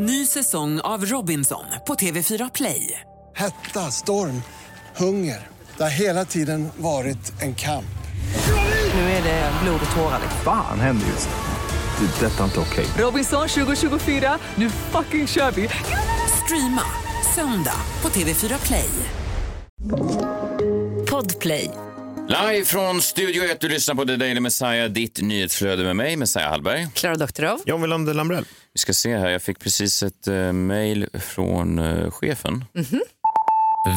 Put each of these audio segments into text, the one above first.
Ny säsong av Robinson på TV4 Play. Hetta, storm, hunger. Det har hela tiden varit en kamp. Nu är det blod och tårar. Fan händer just nu. Det. är Detta är inte okej. Robinson 2024, nu fucking kör vi! Streama söndag på TV4 Play. Podplay. Live från Studio 1, du lyssnar på The Daily Messiah, ditt nyhetsflöde med mig, Messiah Hallberg. Klara Doktorov. John Wilander Lambrell. Vi ska se här, jag fick precis ett uh, mejl från eh, chefen.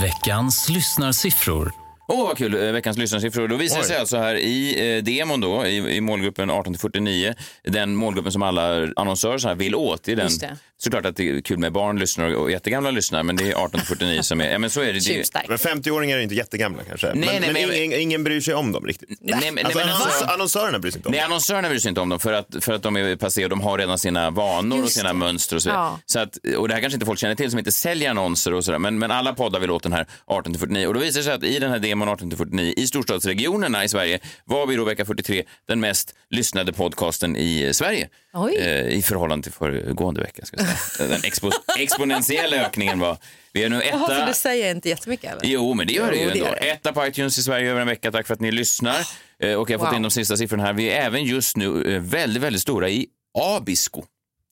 Veckans lyssnarsiffror. Åh, vad kul! Eh, Veckans lyssnarsiffror. Då visar det sig alltså här i eh, demon då, i, i målgruppen 18-49, den målgruppen som alla annonsörer så här vill åt. Det är den. Såklart att det är kul med barn, lyssnare och jättegamla lyssnare, men det är 18-49 som är... Ja, men så är det. det. Men 50-åringar är inte jättegamla kanske. Nej, men nej, men men- ingen, ingen bryr sig om dem riktigt. nej, men, Alltså, nej, men annons- alltså, annonsörerna bryr sig inte om Nej, dem. annonsörerna bryr sig inte om dem för att, för att de är passé och de har redan sina vanor och Just sina det. mönster och så. Ja. Så att, och det här kanske inte folk känner till som inte säljer annonser och sådär, men, men alla poddar vill åt den här 18-49. Och då visar det sig att i den här demon 18-49 i storstadsregionerna i Sverige var vi då vecka 43 den mest lyssnade podcasten i Sverige. Oj. Eh, I förhållande till föregående vecka. Ska jag säga. Den expo exponentiella ökningen var... Vi är nu Jaha, för etta... det säger inte jättemycket eller? Jo, men det gör det ju Jo, det ändå. gör det. Etta på iTunes i Sverige över en vecka. Tack för att ni lyssnar. Eh, Och jag har fått Wow. in de sista siffrorna här. Vi är även just nu eh, väldigt, väldigt stora i Abisko.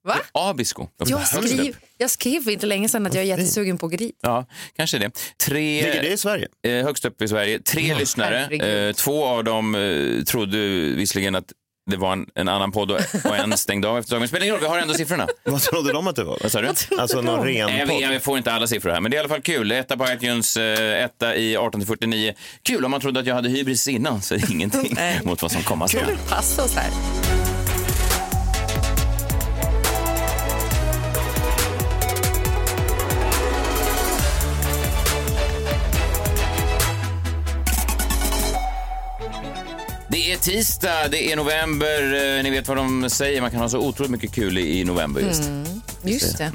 Va? Abisko. Jag skrev, jag skrev för inte länge sedan att jag är jättesugen på gris. Ja, kanske det. Tre, Ligger det i Sverige? eh, högst upp i Sverige. Tre lyssnare. herregud. Eh, två av dem eh, trodde visserligen att det var en, en annan podd och och en stängde av efter tag. Men spelar ingen roll, vi har ändå siffrorna. Vad trodde de att det var? Vad sa du? Alltså någon ren Nej, jag, podd? vet- jag får inte alla siffror här, men det är i alla fall kul. Etta på iTunes, eh, etta i 18-49. Kul om man trodde att jag hade hybris innan, så är det ingenting mot vad som komma skall. Passa oss här. Det är tisdag, det är november. eh, Ni vet vad de säger, man kan ha så otroligt mycket kul i november just. Just det.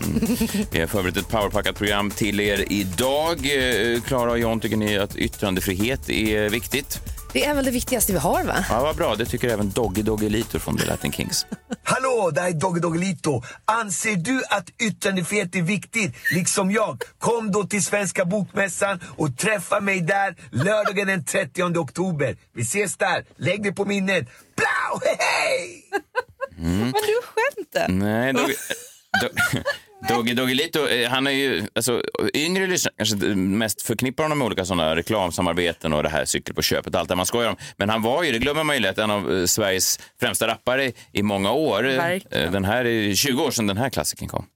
Vi har förberett ett powerpackat program till er idag. Eh, Klara och John, tycker ni att yttrandefrihet är viktigt? Det är väl det viktigaste vi har va? Ja, vad bra. Det tycker även Doggy Doggy Litor från The Latin Kings. Hallå, det här är Dogge Doggelito. Anser du att yttrandefrihet är viktigt, liksom jag? Kom då till Svenska Bokmässan och träffa mig där lördagen den 30 oktober. Vi ses där. Lägg det på minnet. Blau, hej, hej! Men du skämtar. Nej, Doggy... Do- Doggy Doggelito, eh, han är ju, alltså yngre lyssnare kanske mest förknippar honom med olika sådana reklamsamarbeten och det här cykel på köpet, allt det man skojar om. Men han var ju, det glömmer man ju lätt, en av eh, Sveriges främsta rappare i många år. Eh, Verkligen. Den här är 20 år sedan den här klassiken kom.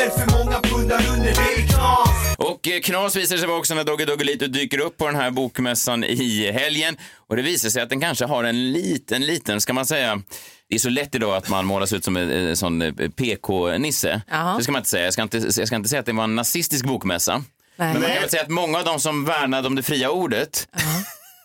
Stunder, för många pundar under. Det är knas. Och eh, knas visar sig vara också när Doggy Doggelito dyker upp på den här bokmässan i helgen. Och det visar sig att den kanske har en liten, liten, ska man säga, det är så lätt idag att man målas ut som en eh, sån eh, PK-nisse. Ja. Det ska man inte säga. Jag ska inte, jag ska inte säga att det var en nazistisk bokmässa. Nej. Men man kan väl säga att många av de som värnade om det fria ordet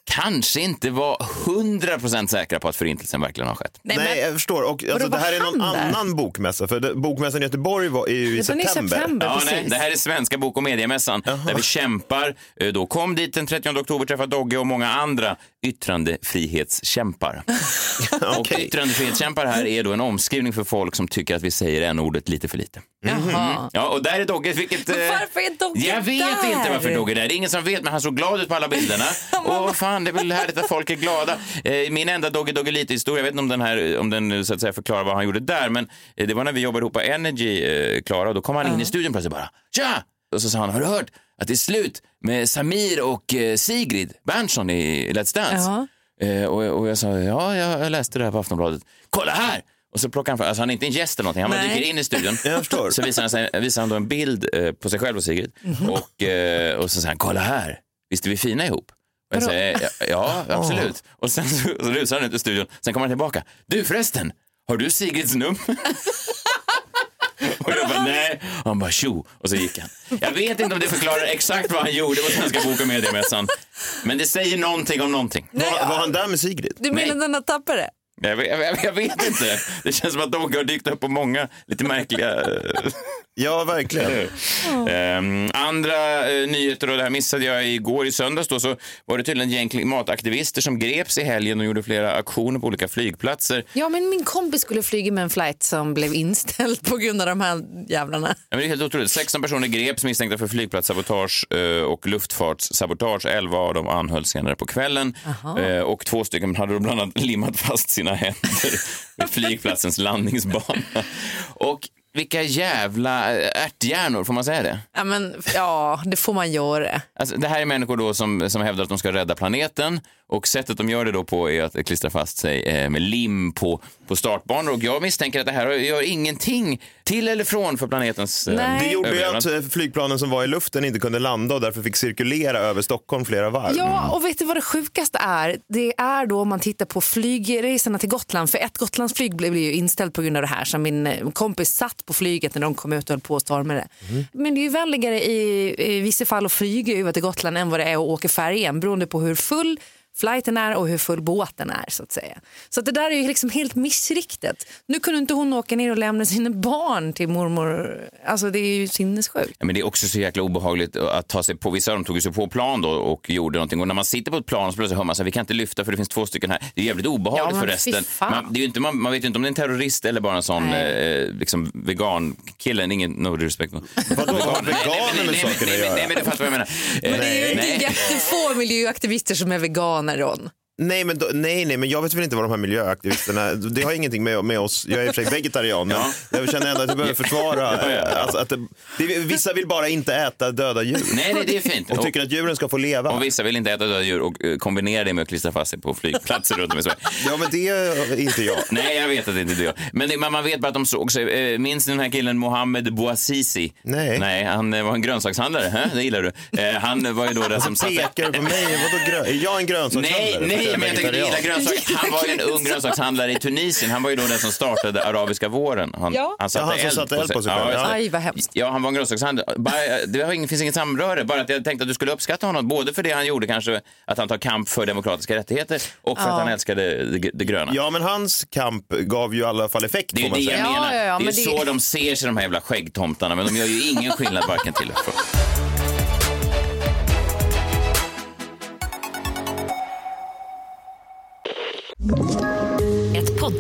kanske inte var 100% säkra på att förintelsen verkligen har skett. Nej, Nej, men, jag förstår. Och, alltså, var det här är någon där? annan bokmässa. För det, bokmässan i Göteborg var, är ju i september. september, Ja, nej, det här är Svenska bok och mediemässan där vi kämpar. Eh, Då kom dit den 30 oktober, träffade Dogge och många andra yttrandefrihetskämpar. Och yttrandefrihetskämpar här är då en omskrivning för folk som tycker att vi säger en ordet lite för lite. Jaha. Ja, och där är Dogge. Vilket, Men eh, varför är Dogge Jag vet där? inte varför Dogge är där. Det är ingen som vet, men han såg glad ut på alla bilderna. och vad fan, det är väl härligt att folk är glada. Eh, min enda Dogge Dogge Lite-historia, jag vet inte om den, här, om den eh, så att säga förklarar vad han gjorde där, men eh, det var när vi jobbade ihop på Energy, Klara, och då kom han in i studion plötsligt bara. Tja! Och så sa han, har du hört att det är slut med Samir och Sigrid Berntsson i Let's Dance? Eh, och, och jag sa, ja, jag läste det här på Aftonbladet. Kolla här! Och så plockar han fram, alltså han är inte en gäst eller någonting, han bara dyker in i studion. Så visar han, sig, visar han då en bild på sig själv och Sigrid. Och, eh, och så säger han, kolla här, visst är vi fina ihop? Och jag säger, ja, ja absolut. Och sen så, så rusar han ut i studion, sen kommer han tillbaka. Du förresten, har du Sigrids nummer? Och jag bara, nej. Och han bara, tjo. Och så gick han. Jag vet inte om det förklarar exakt vad han gjorde på Svenska bok och mediemässan. Men det säger någonting om någonting. Var, var han där med Sigrid? Du menar Nej. denna tappare? Jag vet, jag, vet, jag vet inte. Det känns som att Dogge har dykt upp på många lite märkliga... Ja, verkligen. Ehm, andra eh, nyheter, och det här missade jag igår i söndags, då, så var det tydligen ett gäng klimataktivister som greps i helgen och gjorde flera aktioner på olika flygplatser. Ja, men min kompis skulle flyga med en flight som blev inställd på grund av de här jävlarna. Ja, men det är helt otroligt. 16 personer greps misstänkta för flygplatssabotage eh, och luftfartssabotage. 11 av dem anhölls senare på kvällen. Eh, och två stycken hade då bland annat limmat fast sina händer vid flygplatsens landningsbana. Och vilka jävla eh, ärthjärnor, får man säga det? Ja, men, ja, det får man göra. Alltså, det här är människor då som, som hävdar att de ska rädda planeten och sättet de gör det då på är att klistra fast sig eh, med lim på, på startbanor och jag misstänker att det här gör ingenting till eller från för planetens eh, Nej. Det gjorde ju överlevnad. att flygplanen som var i luften inte kunde landa och därför fick cirkulera över Stockholm flera varv. Ja, och vet du vad det sjukaste är? Det är då om man tittar på flygresorna till Gotland. För ett Gotlandsflyg blev ju inställt på grund av det här. Så min kompis satt på flyget när de kom ut och höll på att storma det. Men det är ju vänligare i, i vissa fall att flyga över till Gotland än vad det är att åka färjan beroende på hur full flighten är och hur full båten är så att säga. Så att det där är ju liksom helt missriktat. Nu kunde inte hon åka ner och lämna sina barn till mormor. Alltså det är ju sinnessjukt. Ja, men det är också så jäkla obehagligt att ta sig på, vissa av dem tog sig på plan då och gjorde någonting och när man sitter på ett plan så plötsligt hör man så här, vi kan inte lyfta för det finns två stycken här. Det är jävligt obehagligt Ja, men för resten. Man, det är ju inte, man, man vet ju inte om det är en terrorist eller bara en sån eh, liksom vegan-kille, ingen no respect. Vadå, har veganer med saken att nej, göra? nej, men du fattar vad jag menar. Men det är ju jättefå miljöaktivister som är veganer Ron. Nej, men då, nej, nej, men jag vet väl inte vad de här miljöaktivisterna... Det har ingenting med, med oss... Jag är i och för sig vegetarian, men jag känner ändå att jag behöver försvara... Alltså, att det, det, vissa vill bara inte äta döda djur. Nej, nej, det är fint. Och tycker att djuren ska få leva. Och vissa vill inte äta döda djur och eh, kombinera det med att klistra fast sig på flygplatser runt om i Sverige. Ja, men det är inte jag. Nej, jag vet att det inte är det. Men det, man man vet bara att de såg sig. Eh, minns ni den här killen Mohammed Bouazizi? Nej. Nej, han eh, var en grönsakshandlare. Det gillar du. Han var ju då den som satte... Pekar på mig. Vadå grön? Är jag en grönsakshandlare? Nej, nej, men jag tänker grönsaker. Han var ju en ung grönsakshandlare i Tunisien. Han var ju då den som startade arabiska våren. Han, Ja. han satte Ja, han som satte eld på sig själv. det. Aj, vad hemskt. Ja, han var en grönsakshandlare. Det finns inget samröre, bara att jag tänkte att du skulle uppskatta honom, både för det han gjorde, kanske att han tar kamp för demokratiska rättigheter och för att han älskade det, det gröna. Ja, men hans kamp gav ju i alla fall effekt, Det är det jag. Ja, menar. ja, ja, det är det- så de ser sig, de här jävla skäggtomtarna, men de gör ju ingen skillnad varken till eller från.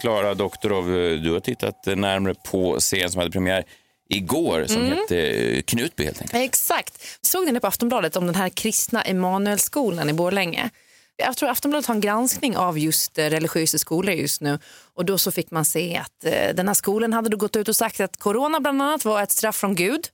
Klara Doktorov, eh, du har tittat närmare på serien som hade premiär igår som Mm. hette eh, Knutby helt enkelt. Exakt. Såg ni det på Aftonbladet om den här kristna Emanuelskolan i Borlänge? Jag tror Aftonbladet har en granskning av just eh, religiösa skolor just nu och då så fick man se att den här skolan hade då gått ut och sagt att corona bland annat var ett straff från Gud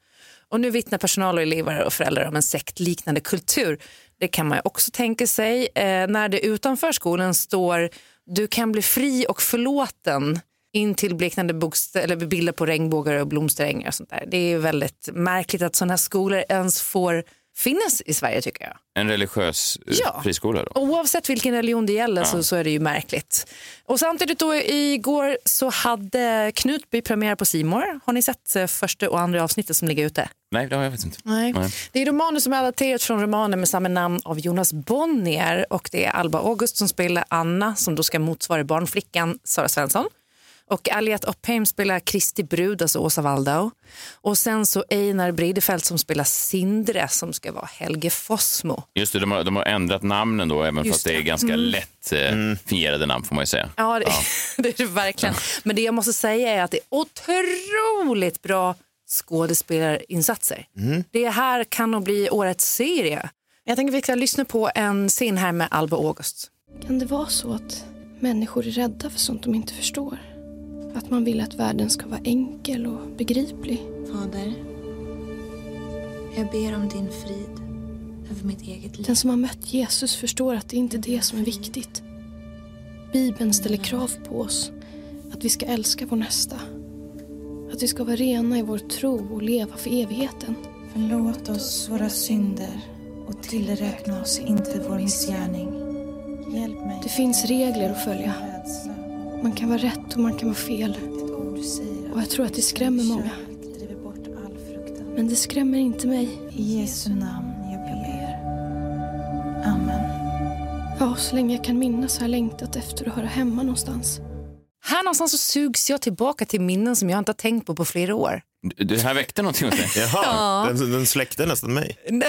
och nu vittnar personal och elever och föräldrar om en sektliknande kultur. Det kan man också tänka sig när det utanför skolan står du kan bli fri och förlåten in till bleknande bokst- eller bilder på regnbågar och blomsterängar och sånt där. Det är väldigt märkligt att sådana här skolor ens får finnas i Sverige tycker jag. En religiös eh, Ja. friskola då. Oavsett vilken religion det gäller så, så är det ju märkligt. Och samtidigt då igår så hade Knutby premiär på Simor. Har ni sett eh, första och andra avsnittet som ligger ute? Nej, det har jag faktiskt inte. Nej. Nej. Det är romaner som är adapterat från romaner med samma namn av Jonas Bonnier och det är Alba August som spelar Anna som då ska motsvara barnflickan Sara Svensson. Och Aliette Oppheim spelar Kristi brud, alltså Åsa Waldau. Och sen så Einar Bridefeld som spelar Sindre som ska vara Helge Fossmo. Just det, de har, de har ändrat namnen då, även Just fast det är det. ganska Mm. lätt eh, fingerade namn får man ju säga. Ja, det, det är det verkligen. Men det jag måste säga är att det är otroligt bra skådespelarinsatser. Det här kan nog bli årets serie. Jag tänker att vi ska lyssna på en scen här med Alba August. Kan det vara så att människor är rädda för sånt de inte förstår? Att man vill att världen ska vara enkel och begriplig? Fader, jag ber om din frid. över mitt eget liv. Den som har mött Jesus förstår att det inte är det som är viktigt. Bibeln ställer krav på oss att vi ska älska vår nästa. Att vi ska vara rena i vår tro och leva för evigheten. Förlåt oss våra synder och tillräkna oss inte vår missgärning. Hjälp mig. Det finns regler att följa. Man kan vara rätt och man kan vara fel. Och jag tror att det skrämmer många. Men det skrämmer inte mig. I Jesu namn jag ber. Amen. Ja, så länge jag kan minnas har jag längtat efter att höra hemma någonstans. Här någonstans så sugs jag tillbaka till minnen som jag inte har tänkt på på flera år. Det här väckte någonting hos dig. Jaha, Ja. den, den släckte nästan mig.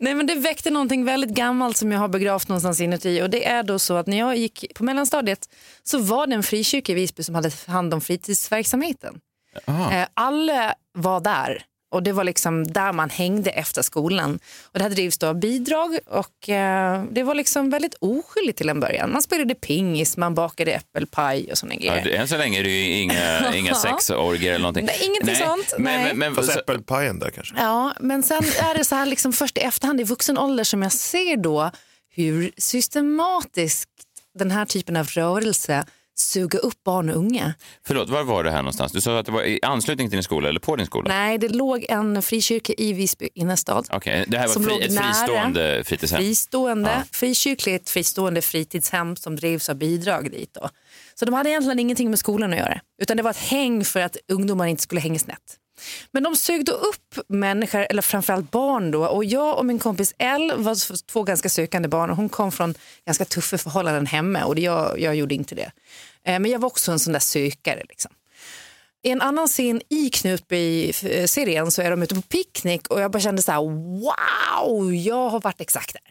Nej men det väckte någonting väldigt gammalt som jag har begravt någonstans inuti. Och det är då så att när jag gick på mellanstadiet så var det en frikyrka i Visby som hade hand om fritidsverksamheten. Eh, Alla var där och det var liksom där man hängde efter skolan. Och det hade drivits då av bidrag och eh, det var liksom väldigt oskyldigt till en början. Man spelade pingis, man bakade äppelpaj och såna Ja, grejer. det- än så länge är det ju inga, inga sexorgier eller någonting. Nej, ingenting sånt, Men, nej. men, men, Fast så, äppelpajen där kanske. Ja, men sen är det så här liksom först i efterhand i vuxen ålder som jag ser då hur systematiskt den här typen av rörelse suga upp barn och unga. förlåt, var var det här någonstans? Du sa att det var i anslutning till din skola eller på din skola? Nej, det låg en frikyrka i Visby innerstad. Okej, det här var fri, ett fristående fritidshem? Fristående, Ja. frikyrkligt fristående fritidshem som drevs av bidrag dit. Då. Så de hade egentligen ingenting med skolan att göra. Utan det var ett häng för att ungdomar inte skulle hänga snett. Men de sögde upp människor, eller framförallt barn då. Och jag och min kompis Elle var två ganska sökande barn och hon kom från ganska tuffa förhållanden hemma och det, jag, jag gjorde inte det. Eh, men jag var också en sån där sökare liksom. I en annan scen i Knutby-serien eh, så är de ute på picknick och jag bara kände så här: wow, jag har varit exakt där.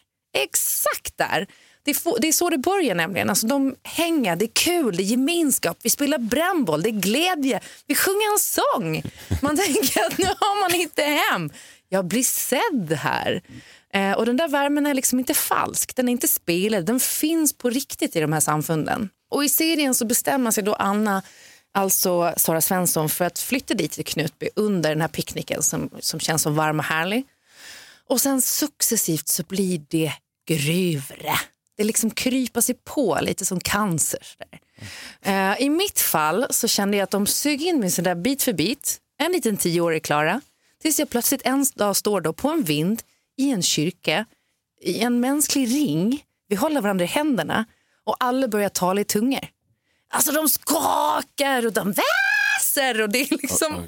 Exakt där. Det är, få- det är så det börjar nämligen. Alltså, de hänger, det är kul, det är gemenskap, vi spelar brännboll, det är glädje, vi sjunger en sång. Man tänker att nu har man hittat hem. Jag blir sedd här. Eh, och den där värmen är liksom inte falsk, den är inte spelad, den finns på riktigt i de här samfunden. Och i serien så bestämmer sig då Anna alltså Sara Svensson för att flytta dit till Knutby under den här picknicken som, som känns så varm och härlig. Och sen successivt så blir det grövre. Det liksom kryper sig på lite som cancer. Eh, I mitt fall så kände jag att de sög in mig sådär bit för bit, en liten tioårig Klara, tills jag plötsligt en dag står då på en vind i en kyrka, i en mänsklig ring, vi håller varandra i händerna och alla börjar tala i tungor. Alltså de skakar och de väser och det är liksom,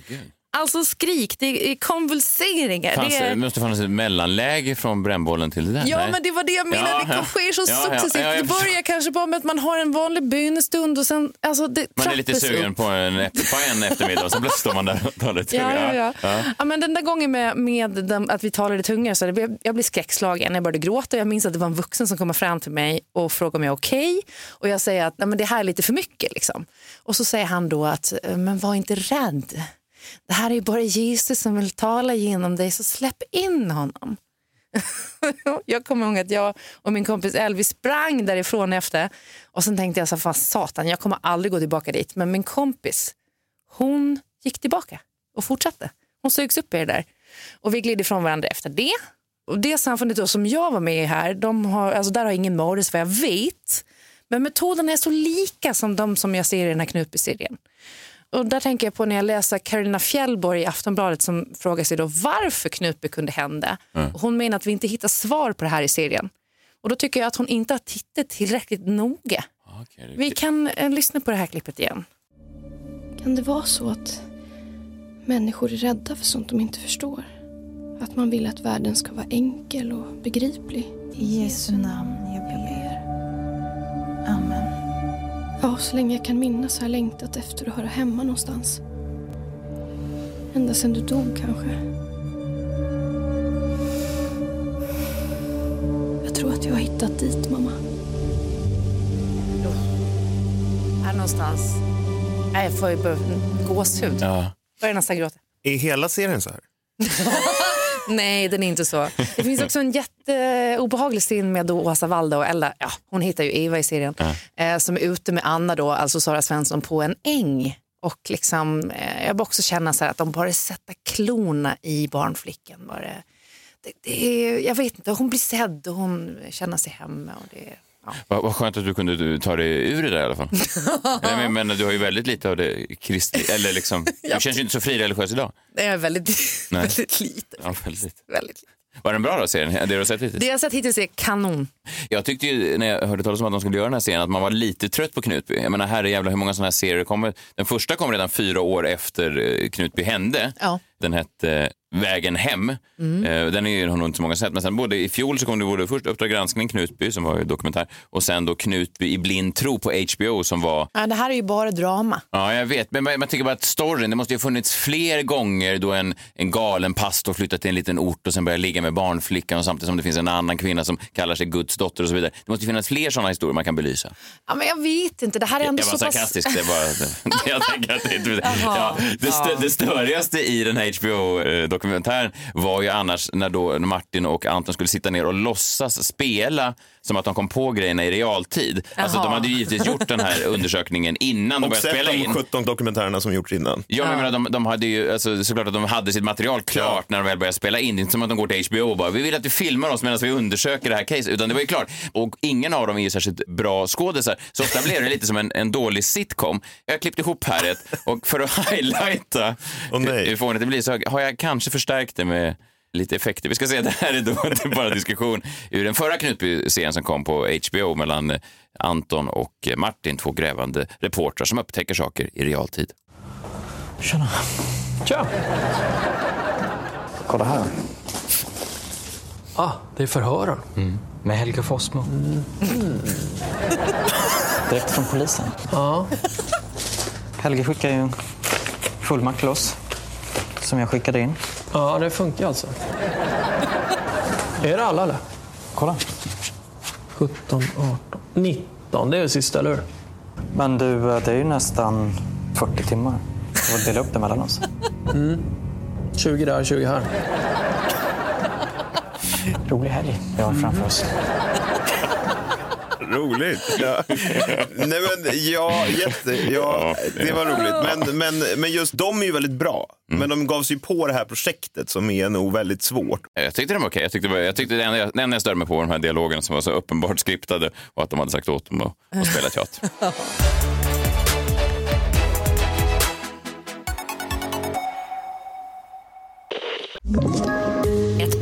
alltså skrik, det är konvulseringar. Fanns, det är... måste fannas ett mellanläge från brännbollen till det där? Ja, Nej. men det var det jag menade. Ja, det sker så Ja, successivt. ja, det börjar kanske bara med att man har en vanlig bönestund och sen, alltså det Man är lite sugen upp. på en äppelpaj en eftermiddag och så plötsligt står man där och talar lite. Ja, ja, ja. Men den där gången med, med den, att vi talade tungor så det jag blev skräckslagen. Jag började gråta. Jag minns att det var en vuxen som kom fram till mig och frågade om jag är okej. Och jag säger att Nej, men det här är lite för mycket. Liksom. Och så säger han då att "Eh, men var inte rädd. Det här är ju bara Jesus som vill tala genom dig så släpp in honom. jag kommer ihåg att jag och min kompis Elvis sprang därifrån efter och sen tänkte jag så fan satan, jag kommer aldrig gå tillbaka dit. Men min kompis, hon gick tillbaka och fortsatte. Hon sögs upp i det där. Och vi gled ifrån varandra efter det. Och det samfundet då som jag var med i här, de har, alltså där har ingen mördats vad jag vet. Men metoderna är så lika som de som jag ser i den här Knutby-serien. Och där tänker jag på när jag läser Carolina Fjällborg i Aftonbladet som frågar sig då varför Knutby kunde hända. Mm. Hon menar att vi inte hittar svar på det här i serien. Och då tycker jag att hon inte har tittat tillräckligt noga. Vi kan eh, lyssna på det här klippet igen. Kan det vara så att människor är rädda för sånt de inte förstår? Att man vill att världen ska vara enkel och begriplig? I Jesu namn jag ber. Amen. Ja, så länge jag kan minnas har jag längtat efter att höra hemma någonstans. Ända sedan du dog kanske. Jag tror att jag har hittat dit, mamma. Här någonstans. Nej, jag får ju gåshud. Ja. Börjar nästan gråta. Är hela serien så här? Nej, den är inte så. Det finns också en jätteobehaglig scen med då Åsa Walda och Ella, ja, hon hittar ju Eva i serien, eh, som är ute med Anna då, alltså Sara Svensson, på en äng. Och liksom, eh, jag bara också känna så att de bara sätta klorna i barnflickan. Bara, det, det är, jag vet inte, hon blir sedd och hon känner sig hemma. Och det, ja. Vad, vad skönt att du kunde ta dig ur det där i alla fall. Nej, men, men du har ju väldigt lite av det kristliga, eller liksom, du känns ju inte så frireligiös idag. Det är väldigt, Nej. väldigt lite. Ja, väldigt. Väldigt. Var den bra då, serien? Det du har sett hittills? Det jag sett hittills är kanon. Jag tyckte ju när jag hörde talas om att de skulle göra den här serien att man var lite trött på Knutby. Jag menar herrejävlar hur många sådana här serier kommer. Den första kom redan fyra år efter eh, Knutby hände. Ja. Den hette Vägen hem. Mm. Eh, Den är har nog inte så många sett. Men sen både i fjol så kom det både först Uppdrag granskning Knutby som var ju dokumentär och sen då Knutby i blind tro på HBO som var Ja, det här är ju bara drama. Ja, jag vet. Men man, man tycker bara att storyn, det måste ju ha funnits fler gånger då en, en galen pastor flyttat till en liten ort och sen börjar ligga med barnflickan och samtidigt som det finns en annan kvinna som kallar sig Guds dotter och så vidare. Det måste ju finnas fler sådana historier man kan belysa. Ja, men jag vet inte, det här är ändå Jag var så pass... sarkastisk. Det var, jag tänker att det, inte- Jaha, ja, det, stö, ja. det störigaste i den här HBO-dokumentären var ju annars när då Martin och Anton skulle sitta ner och låtsas spela som att de kom på grejerna i realtid. Alltså, de hade ju givetvis gjort den här undersökningen innan de Och började sett spela de in. 17 dokumentärerna som gjorts innan. Ja, men jag menar, de, de hade ju, alltså, såklart att de hade sitt material klart när de väl började spela in. Det är inte som att de går till HBO och bara, vi vill att du filmar oss medan vi undersöker det här caset. Utan det var ju klart. Och ingen av dem är ju särskilt bra skådisar. Så ofta blev det lite som en, en dålig sitcom. Jag har klippt ihop här ett och för att highlighta hur, hur fånigt det blir så har jag kanske förstärkt det med lite effekter. Vi ska se, det här är då inte bara diskussion ur den förra Knutby-serien som kom på HBO mellan Anton och Martin, två grävande reportrar som upptäcker saker i realtid. Tjena. Tja! Kolla här. Ah, det är förhören. Mm. Med Helge Fossmo. Direkt från polisen. Ja. Helge skickade ju en fullmakt till oss. Som jag skickade in. Ja, det funkar alltså. Är det alla eller? Kolla. 17, 18, 19. Det är det sista, eller hur? Men du, det är ju nästan 40 timmar. Du får dela upp det mellan oss. Mm. 20 där, 20 här. Rolig helg vi har framför oss. Roligt. Ja. Nej, men, ja, jätte, ja, det var roligt. Men, men, men just de är ju väldigt bra. Men de gav sig ju på det här projektet som är nog väldigt svårt. Jag tyckte den var okej. Jag tyckte, jag tyckte det enda jag, det enda jag störde mig på var de här dialogerna som var så uppenbart skriptade och att de hade sagt åt dem att, att spela teater.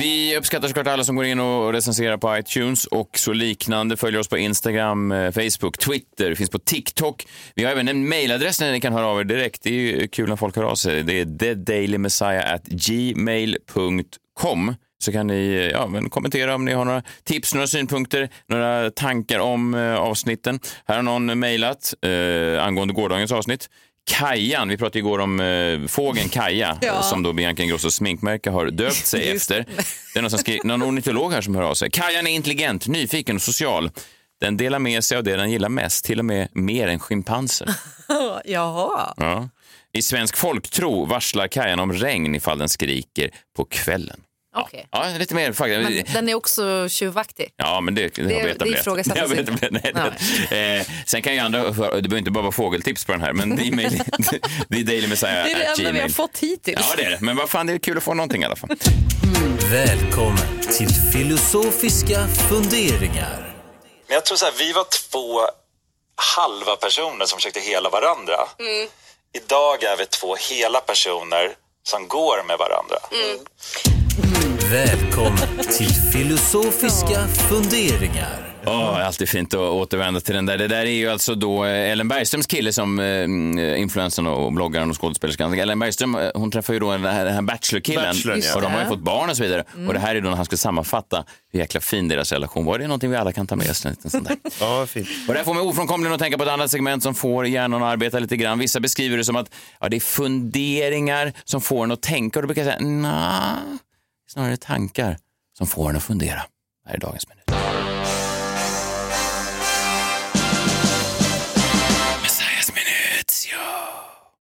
Vi uppskattar såklart alla som går in och recenserar på iTunes och så liknande. Följer oss på Instagram, eh, Facebook, Twitter, finns på TikTok. Vi har även en mailadress där ni kan höra av er direkt. Det är ju kul när folk hör av sig. Det är thedailymessiah@gmail.com. Så kan ni eh, ja, men kommentera om ni har några tips, några synpunkter, några tankar om eh, avsnitten. Här har någon mejlat eh, angående gårdagens avsnitt. Kajan, vi pratade igår om eh, fågeln Kaja Ja. som då Bianca Ingrossos sminkmärke har döpt sig efter. Det är någon, skri- någon ornitolog här som hör av sig. Kajan är intelligent, nyfiken och social. Den delar med sig av det den gillar mest, till och med mer än schimpanser. Jaha. Ja. I svensk folktro varslar Kajan om regn ifall den skriker på kvällen. Okej. Ja, lite mer fakta. Men den är också tjuvaktig. Ja, men det, det, Det- vi det ifrågasätts inte. Nej, eh, sen kan ju andra, det behöver inte bara vara fågeltips på den här, men det är, mail, det är Daily Messiah Det är det enda vi har fått hittills. Ja, det är det. Men vad fan, det är kul att få någonting i alla fall. Välkommen till filosofiska funderingar. Men jag tror så här, vi var två halva personer som försökte hela varandra. Idag är vi två hela personer som går med varandra. Välkommen till filosofiska funderingar. Det är alltid fint att återvända till den där. Det där är ju alltså då eh, Ellen Bergströms kille som eh, influensen och bloggaren och skådespelerskan. Ellen Bergström, eh, hon träffar ju då den här, den här Bachelor-killen Bachelorn, ja. och de har ju fått barn och så vidare. Och det här är då när han ska sammanfatta hur jäkla fin deras relation var. Det är någonting vi alla kan ta med oss. en liten sån där. Ja, fint. Och det här får mig ofrånkomligen att tänka på ett annat segment som får hjärnan att arbeta lite grann. Vissa beskriver det som att ja, det är funderingar som får en att tänka. Och då brukar jag säga, nej, snarare tankar som får en att fundera. Här är dagens minut.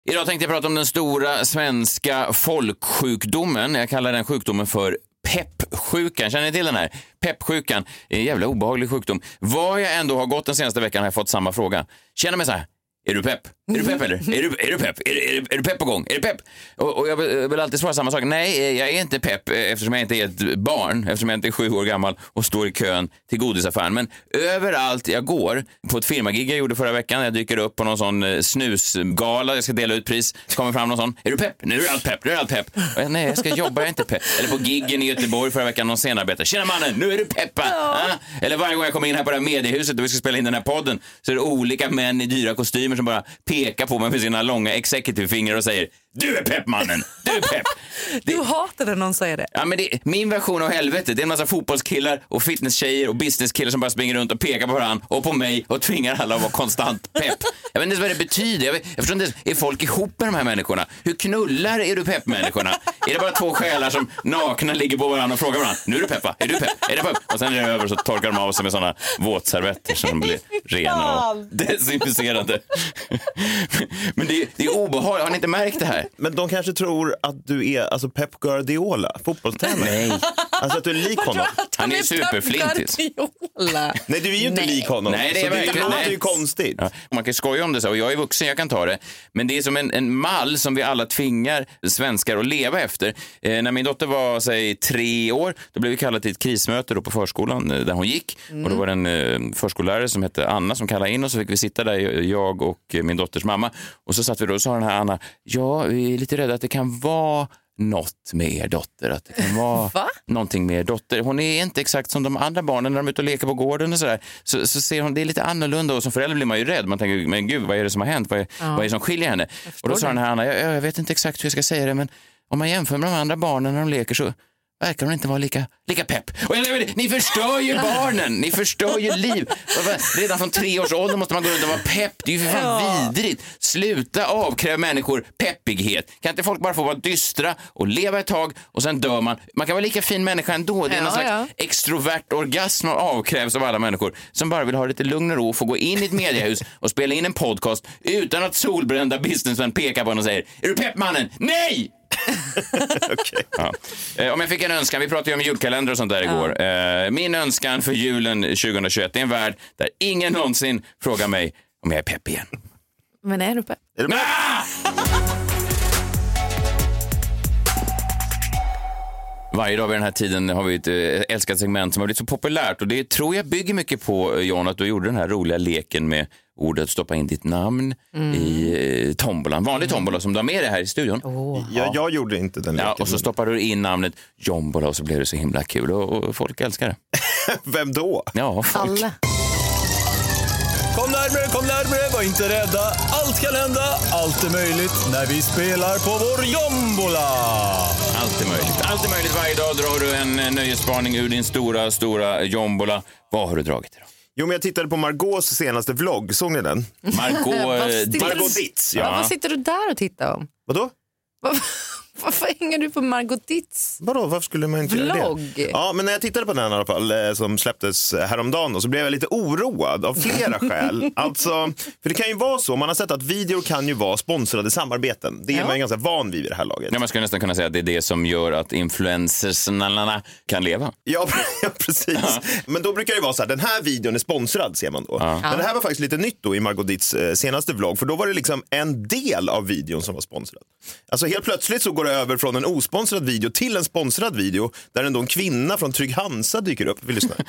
Idag tänkte jag prata om den stora svenska folksjukdomen. Jag kallar den sjukdomen för peppsjukan. Känner ni till den här? Peppsjukan är en jävla obehaglig sjukdom. Var jag ändå har gått den senaste veckan har jag fått samma fråga. Känner mig så här. Är du pepp? Är du pepp eller? Är du, är du pepp? Är, är, är du pepp på gång? Är du pepp? Och, och jag vill, jag vill alltid svara samma sak. Nej, jag är inte pepp eh, eftersom jag inte är ett barn, eftersom jag inte är sju år gammal och står i kön till godisaffären. Men överallt jag går, på ett firmagig jag gjorde förra veckan, jag dyker upp på någon sån eh, snusgala, jag ska dela ut pris, kommer fram någon sån, är du pepp? Nu är allt pepp, nu är allt pepp. Jag, nej, jag ska jobba, jag är inte pepp. Eller på giggen i Göteborg förra veckan, någon scenarbetare, tjena mannen, nu är du peppa! Ah? Eller varje gång jag kommer in här på det här mediehuset och vi ska spela in den här podden, så är det olika män i dyra kostymer som bara pekar på mig med sina långa executive-fingrar och säger, du är pepp mannen, du är pepp. Du hatar när någon säger det. Ja, men det, min version av helvetet, det är en massa fotbollskillar och fitnesstjejer och businesskillar som bara springer runt och pekar på varandra och på mig och tvingar alla att vara konstant pepp. Jag vet inte vad det betyder. Jag, vet, jag förstår inte är folk ihop med de här människorna? Hur knullar är du pepp-människorna? Är det bara två själar som nakna ligger på varandra och frågar varandra, nu är du peppa, är du pepp, är det pepp? Och sen är det över så torkar de av sig med sådana våtservetter de blir rena och desinficerade. Men det, det är obehagligt, har ni inte märkt det här? Men de kanske tror att du är alltså Pep Guardiola, fotbollstränare. Nej. Alltså att du är lik honom. Han är superflintis. Nej, du är ju inte Nej. lik honom. Nej, det är det nej. ju konstigt. Ja, man kan skoja om det så, och jag är vuxen, jag kan ta det. Men det är som en, en mall som vi alla tvingar svenskar att leva efter. Eh, när min dotter var, säg, tre år, då blev vi kallade till ett krismöte då på förskolan eh, där hon gick. Och då var det en eh, förskollärare som hette Anna som kallade in och så fick vi sitta där, jag och eh, min dotters mamma. Och så satt vi då och sa den här Anna, ja, vi är lite rädda att det kan vara något med er dotter. Att det kan vara Va? någonting med er dotter. Hon är inte exakt som de andra barnen när de är ute och leker på gården och sådär. Så, så ser hon, det är lite annorlunda och som förälder blir man ju rädd. Man tänker, men gud, vad är det som har hänt? Vad är, Ja. vad är det som skiljer henne? Och då sa den här Anna, jag, jag vet inte exakt hur jag ska säga det, men om man jämför med de andra barnen när de leker så verkar hon inte vara lika, lika pepp. Och jag, ni förstör ju barnen, ni förstör ju liv. Redan från tre års ålder måste man gå runt och vara pepp. Det är ju för fan vidrigt. Sluta avkräva människor peppighet. Kan inte folk bara få vara dystra och leva ett tag och sen dör man? Man kan vara lika fin människa ändå. Det är Ja, någon slags ja. extrovert orgasm som avkrävs av alla människor som bara vill ha lite lugn och ro, få gå in i ett mediehus och spela in en podcast utan att solbrända businessmän pekar på en och säger Är du pepp mannen? Nej! ja. eh, om jag fick en önskan, vi pratade ju om julkalender och sånt där igår. Eh, min önskan för julen 2021 är en värld där ingen någonsin frågar mig om jag är pepp igen. Men är du pepp? Varje dag vid den här tiden har vi ett eh, älskat segment som har blivit så populärt och det tror jag bygger mycket på, eh, John, att du gjorde den här roliga leken med ordet stoppa in ditt namn i eh, tombolan. Vanlig tombola som du har med dig här i studion. Jag, jag gjorde inte den Ja, leken. och så stoppar du in namnet Jombola och så blev det så himla kul och, och folk älskar det. Vem då? Ja, folk. Alla. Kom närmre, kom närmre, var inte rädda. Allt kan hända, allt är möjligt när vi spelar på vår jombola. Allt är möjligt. Allt är möjligt. Varje dag drar du en eh, nöjesspaning ur din stora, stora jombola. Vad har du dragit idag? Jo, men jag tittade på Margaux senaste vlogg. Såg ni den? Margot. Margot Ditz, Ja. ja. Vad sitter du där och tittar om? Vadå? Varför hänger du på Margot Ditz? Vadå, varför skulle man inte göra Vlogg? det? Ja, men när jag tittade på den i alla fall, eh, som släpptes häromdagen, då, så blev jag lite oroad av flera skäl. Alltså, för det kan ju vara så, man har sett att videor kan ju vara sponsrade samarbeten. Det är Ja. man ju ganska van vid vid det här laget. Ja, man skulle nästan kunna säga att det är det som gör att influencersnallarna kan leva. Ja, ja precis. Men då brukar det vara så här, den här videon är sponsrad ser man då. Men det här var faktiskt lite nytt då i Margot Ditts eh, senaste vlogg, för då var det liksom en del av videon som var sponsrad. Alltså helt plötsligt så går går över från en osponsrad video till en sponsrad video där en, då en kvinna från Trygg Hansa dyker upp. Vi lyssnar.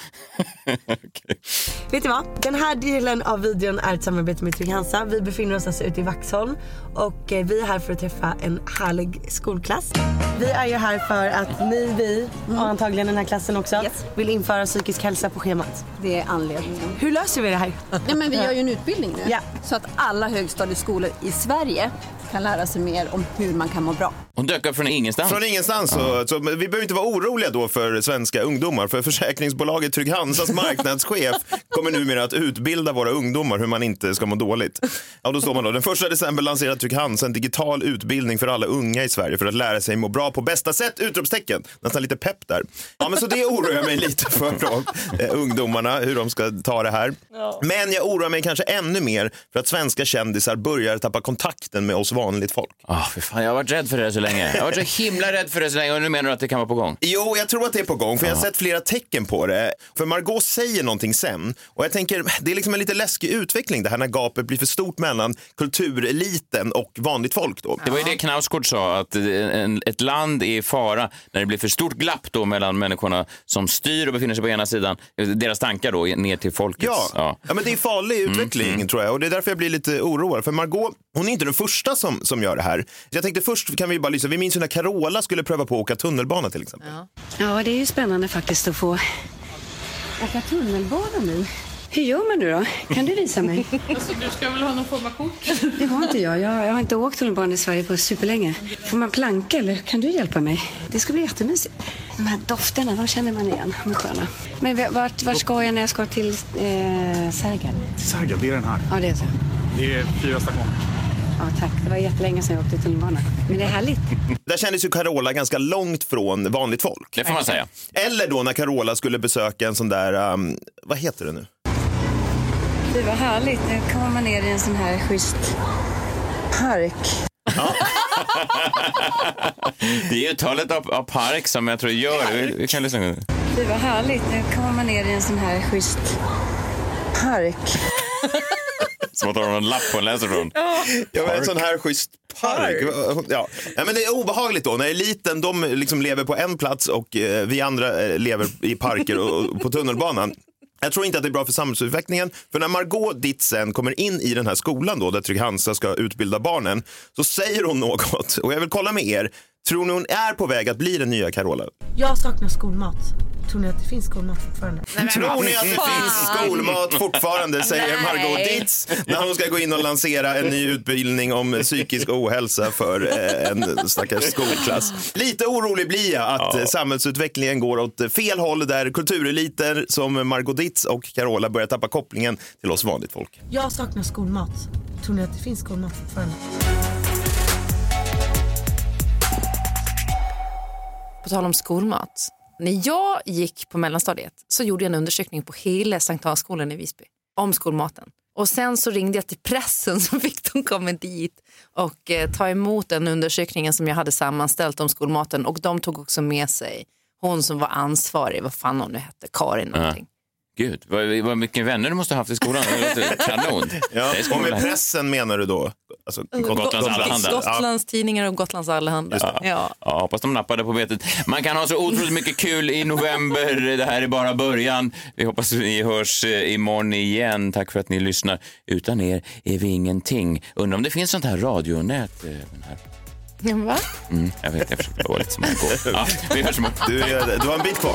Vet du vad? Den här delen av videon är ett samarbete med Trygg Hansa. Vi befinner oss alltså ute i Vaxholm och eh, vi är här för att träffa en härlig skolklass. Vi är ju här för att ni, vi och antagligen den här klassen också vill införa psykisk hälsa på schemat. Det är anledningen. Hur löser vi det här? Ja, men vi gör ju en utbildning nu Ja. så att alla högstadieskolor i Sverige kan lära sig mer om hur man kan må bra. Hon dök upp från ingenstans. Från ingenstans. Så, så, men vi behöver inte vara oroliga då för svenska ungdomar. För försäkringsbolaget Trygg Hansas marknadschef kommer numera att utbilda våra ungdomar hur man inte ska må dåligt. Ja, då står man då. Den första december lanserar Trygg Hansa en digital utbildning för alla unga i Sverige för att lära sig må bra på bästa sätt! Utropstecken. Nästan lite pepp där. Ja, men så det oroar jag mig lite för då, eh, ungdomarna, hur de ska ta det här. Men jag oroar mig kanske ännu mer för att svenska kändisar börjar tappa kontakten med oss vanligt folk. Ah, för fan, jag har varit rädd för det så länge. Jag har varit så himla rädd för det så länge och nu menar du att det kan vara på gång? Jo, jag tror att det är på gång, för jag har sett flera tecken på det. För Margot säger någonting sen och jag tänker, det är liksom en lite läskig utveckling det här när gapet blir för stort mellan kultureliten och vanligt folk då. Det var ju det Knausgård sa, att en, ett land är i fara när det blir för stort glapp då mellan människorna som styr och befinner sig på ena sidan, deras tankar då, ner till folkets. Ja. ja, men det är farlig utveckling tror jag och det är därför jag blir lite oroad. För Margot, hon är inte den första som, som gör det här. Så jag tänkte först kan vi bara lyssna, vi minns ju när Carola skulle pröva på att åka tunnelbana till exempel. Ja, det är ju spännande faktiskt att få åka tunnelbana nu. Hur gör man nu då? Kan du visa mig? Alltså, du ska väl ha någon form av kort? Det har inte jag. Jag, jag har inte åkt tunnelbana i Sverige på superlänge. Får man planka eller kan du hjälpa mig? Det ska bli jättemysigt. De här dofterna, de känner man igen. De är sköna. Men vart, vart ska jag när jag ska till eh, Särgen? Särgen, det är den här. Ja, det är så. Det är fyra stationer. Ja, tack. Det var jättelänge sedan jag åkte tunnelbana. Men det är härligt. Där kändes ju Carola ganska långt från vanligt folk. Det får man säga. Eller då när Carola skulle besöka en sån där, um, vad heter det nu? Det var härligt. Nu kommer man ner i en sån här schysst park. Det är ju uttalet av, av park som jag tror gör vi, vi kan lyssna. Det var härligt. Nu kommer man ner i en sån här schysst park. Som att ha en lapp på en läsarfrån. Ja, en sån här schysst park. Ja. ja, men det är obehagligt då när eliten de liksom lever på en plats och eh, vi andra eh, lever i parker och, och på tunnelbanan. Jag tror inte att det är bra för samhällsutvecklingen. För när Margot Ditzen kommer in i den här skolan då, där Trygg Hansa ska utbilda barnen, så säger hon något. Och jag vill kolla med er. Tror ni hon är på väg att bli den nya Carola? Jag saknar skolmat. Tror ni att det finns skolmat fortfarande? Tror ni att det finns skolmat fortfarande, säger Nej. Margot Ditz när hon ska gå in och lansera en ny utbildning om psykisk ohälsa för eh, en stackars skolklass. Lite orolig blir jag att Ja. samhällsutvecklingen går åt fel håll där kultureliter som Margot Ditz och Carola börjar tappa kopplingen till oss vanligt folk. Jag saknar skolmat. Tror ni att det finns skolmat fortfarande? På tal om skolmat. När jag gick på mellanstadiet så gjorde jag en undersökning på hela Sankt Hansskolan i Visby om skolmaten. Och sen så ringde jag till pressen så fick de komma dit och eh, ta emot den undersökningen som jag hade sammanställt om skolmaten och de tog också med sig hon som var ansvarig, vad fan hon nu hette, Karin någonting. Gud, vad, vad mycket vänner du måste ha haft i skolan. Kanon. Ja, och med pressen menar du då? Alltså, Gotlands Allehanda. Gotlands tidningar och Gotlands Allehanda. Ja. Ja. Ja, hoppas de nappade på betet. Man kan ha så otroligt mycket kul i november. Det här är bara början. Vi hoppas att ni hörs eh, imorgon igen. Tack för att ni lyssnar. Utan er är vi ingenting. Undrar om det finns sånt här radionät? eh, den Här. Va? Mm, jag vet, jag försöker vara lite som Margot. Ja, vi hörs imorgon. Du, är- du har en bit kvar.